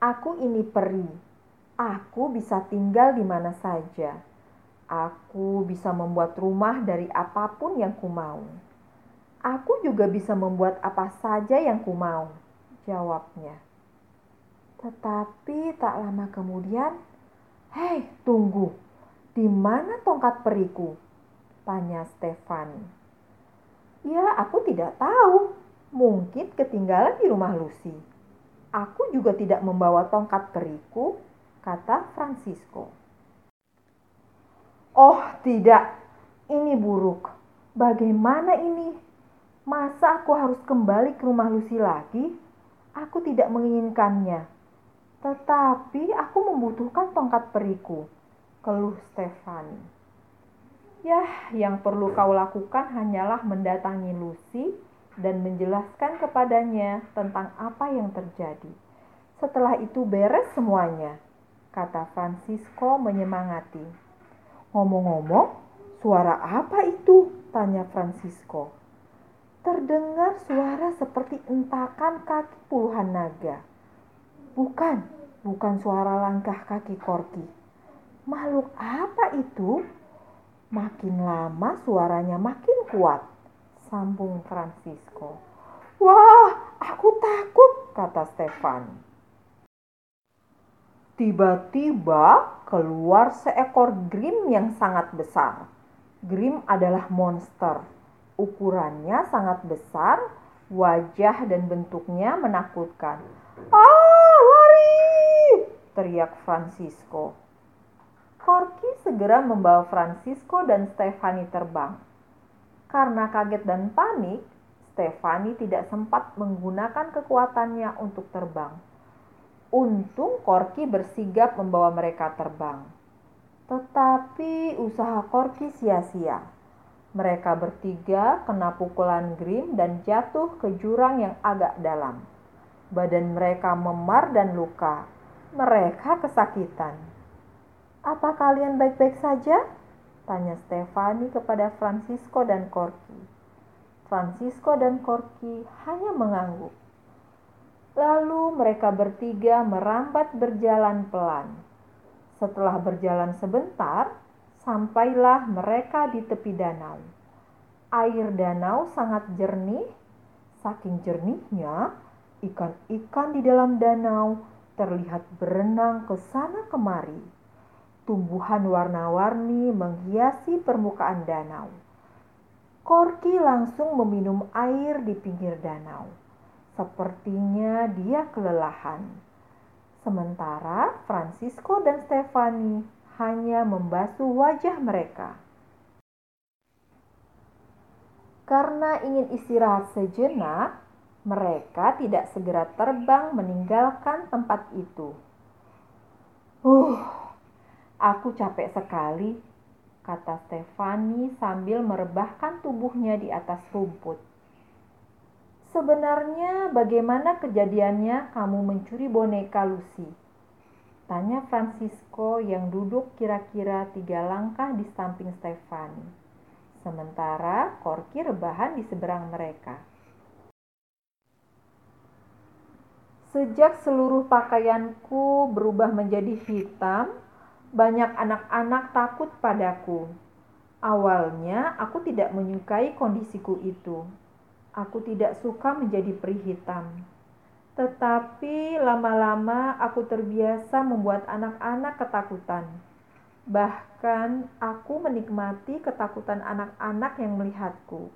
Aku ini peri. Aku bisa tinggal di mana saja. Aku bisa membuat rumah dari apa pun yang kumau. Aku juga bisa membuat apa saja yang kumau, jawabnya. Tetapi tak lama kemudian, hei tunggu, di mana tongkat periku? Tanya Stefani. Ya, aku tidak tahu. Mungkin ketinggalan di rumah Lucy. Aku juga tidak membawa tongkat periku, kata Francisco. Oh, tidak. Ini buruk. Bagaimana ini? Masa aku harus kembali ke rumah Lucy lagi? Aku tidak menginginkannya. Tetapi aku membutuhkan tongkat periku, keluh Stefani. Yah, yang perlu kau lakukan hanyalah mendatangi Lucy dan menjelaskan kepadanya tentang apa yang terjadi. Setelah itu beres semuanya, kata Francisco menyemangati. Ngomong-ngomong, suara apa itu? tanya Francisco. Terdengar suara seperti entakan kaki puluhan naga. Bukan, bukan suara langkah kaki Korki. Makhluk apa itu? Makin lama suaranya makin kuat sambung Francisco. Wah, aku takut, kata Stefan. Tiba-tiba keluar seekor grim yang sangat besar. Grim adalah monster. Ukurannya sangat besar, wajah dan bentuknya menakutkan. Ah, lari! teriak Francisco. Corky segera membawa Francisco dan Stefani terbang. Karena kaget dan panik, Stefani tidak sempat menggunakan kekuatannya untuk terbang. Untung Korki bersigap membawa mereka terbang. Tetapi usaha Korki sia-sia. Mereka bertiga kena pukulan Grim dan jatuh ke jurang yang agak dalam. Badan mereka memar dan luka. Mereka kesakitan. Apa kalian baik-baik saja? Tanya Stefani kepada Francisco dan Corky. Francisco dan Corky hanya mengangguk. Lalu mereka bertiga merambat berjalan pelan. Setelah berjalan sebentar, sampailah mereka di tepi danau. Air danau sangat jernih, saking jernihnya ikan-ikan di dalam danau terlihat berenang ke sana kemari tumbuhan warna-warni menghiasi permukaan danau. Korki langsung meminum air di pinggir danau. Sepertinya dia kelelahan. Sementara Francisco dan Stefani hanya membasuh wajah mereka. Karena ingin istirahat sejenak, mereka tidak segera terbang meninggalkan tempat itu. Uh, Aku capek sekali, kata Stefani sambil merebahkan tubuhnya di atas rumput. Sebenarnya bagaimana kejadiannya kamu mencuri boneka Lucy? Tanya Francisco yang duduk kira-kira tiga langkah di samping Stefani. Sementara Korki rebahan di seberang mereka. Sejak seluruh pakaianku berubah menjadi hitam, banyak anak-anak takut padaku. Awalnya aku tidak menyukai kondisiku itu. Aku tidak suka menjadi peri hitam. Tetapi lama-lama aku terbiasa membuat anak-anak ketakutan. Bahkan aku menikmati ketakutan anak-anak yang melihatku.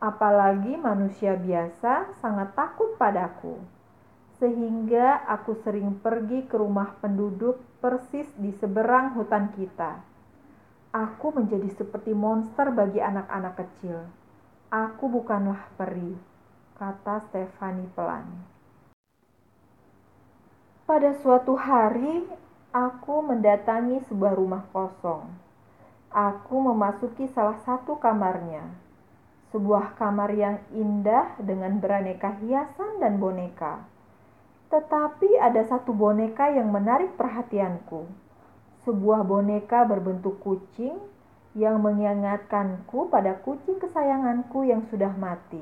Apalagi manusia biasa sangat takut padaku sehingga aku sering pergi ke rumah penduduk persis di seberang hutan kita. Aku menjadi seperti monster bagi anak-anak kecil. Aku bukanlah peri, kata Stefani pelan. Pada suatu hari, aku mendatangi sebuah rumah kosong. Aku memasuki salah satu kamarnya. Sebuah kamar yang indah dengan beraneka hiasan dan boneka tetapi ada satu boneka yang menarik perhatianku. Sebuah boneka berbentuk kucing yang mengingatkanku pada kucing kesayanganku yang sudah mati.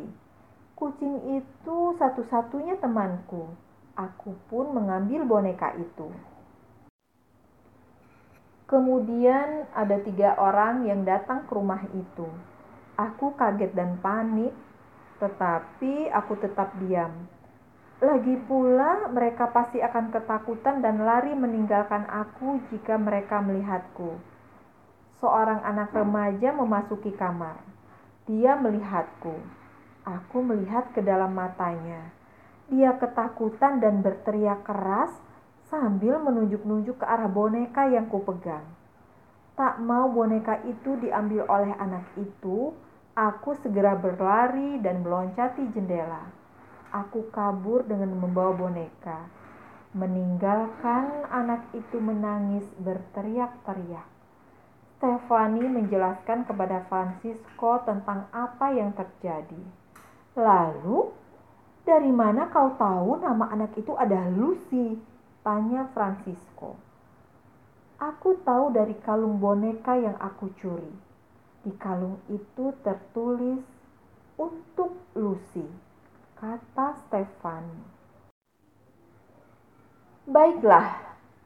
Kucing itu satu-satunya temanku. Aku pun mengambil boneka itu. Kemudian ada tiga orang yang datang ke rumah itu. Aku kaget dan panik, tetapi aku tetap diam. Lagi pula, mereka pasti akan ketakutan dan lari meninggalkan aku jika mereka melihatku. Seorang anak remaja memasuki kamar. Dia melihatku. Aku melihat ke dalam matanya. Dia ketakutan dan berteriak keras sambil menunjuk-nunjuk ke arah boneka yang kupegang. Tak mau boneka itu diambil oleh anak itu, aku segera berlari dan meloncati jendela. Aku kabur dengan membawa boneka, meninggalkan anak itu menangis berteriak-teriak. Stefani menjelaskan kepada Francisco tentang apa yang terjadi. Lalu, dari mana kau tahu nama anak itu adalah Lucy? Tanya Francisco. Aku tahu dari kalung boneka yang aku curi. Di kalung itu tertulis untuk Lucy, kata Stefani. Baiklah,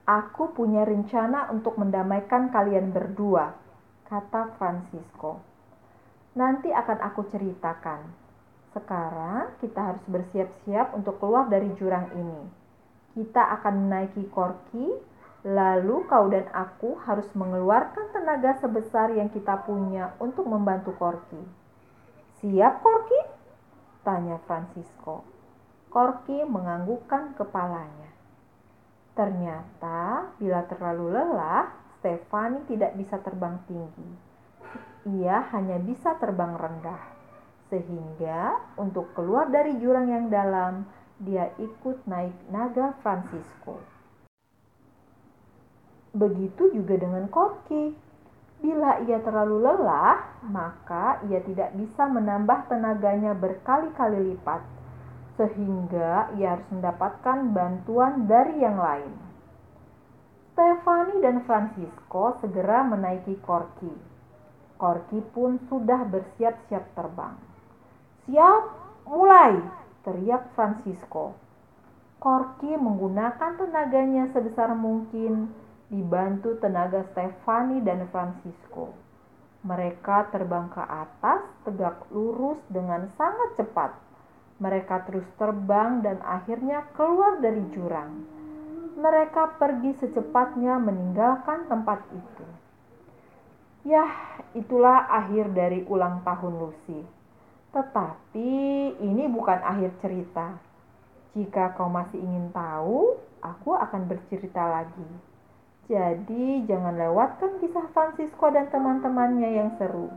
aku punya rencana untuk mendamaikan kalian berdua, kata Francisco. Nanti akan aku ceritakan. Sekarang kita harus bersiap-siap untuk keluar dari jurang ini kita akan menaiki korki, lalu kau dan aku harus mengeluarkan tenaga sebesar yang kita punya untuk membantu korki. Siap korki? Tanya Francisco. Korki menganggukkan kepalanya. Ternyata bila terlalu lelah, Stefani tidak bisa terbang tinggi. Ia hanya bisa terbang rendah. Sehingga untuk keluar dari jurang yang dalam, dia ikut naik naga Francisco. Begitu juga dengan Corky. Bila ia terlalu lelah, maka ia tidak bisa menambah tenaganya berkali-kali lipat, sehingga ia harus mendapatkan bantuan dari yang lain. Stefani dan Francisco segera menaiki Corky. Corky pun sudah bersiap-siap terbang. Siap, mulai! teriak Francisco. Corky menggunakan tenaganya sebesar mungkin dibantu tenaga Stefani dan Francisco. Mereka terbang ke atas tegak lurus dengan sangat cepat. Mereka terus terbang dan akhirnya keluar dari jurang. Mereka pergi secepatnya meninggalkan tempat itu. Yah, itulah akhir dari ulang tahun Lucy. Tetapi ini bukan akhir cerita. Jika kau masih ingin tahu, aku akan bercerita lagi. Jadi, jangan lewatkan kisah Francisco dan teman-temannya yang seru.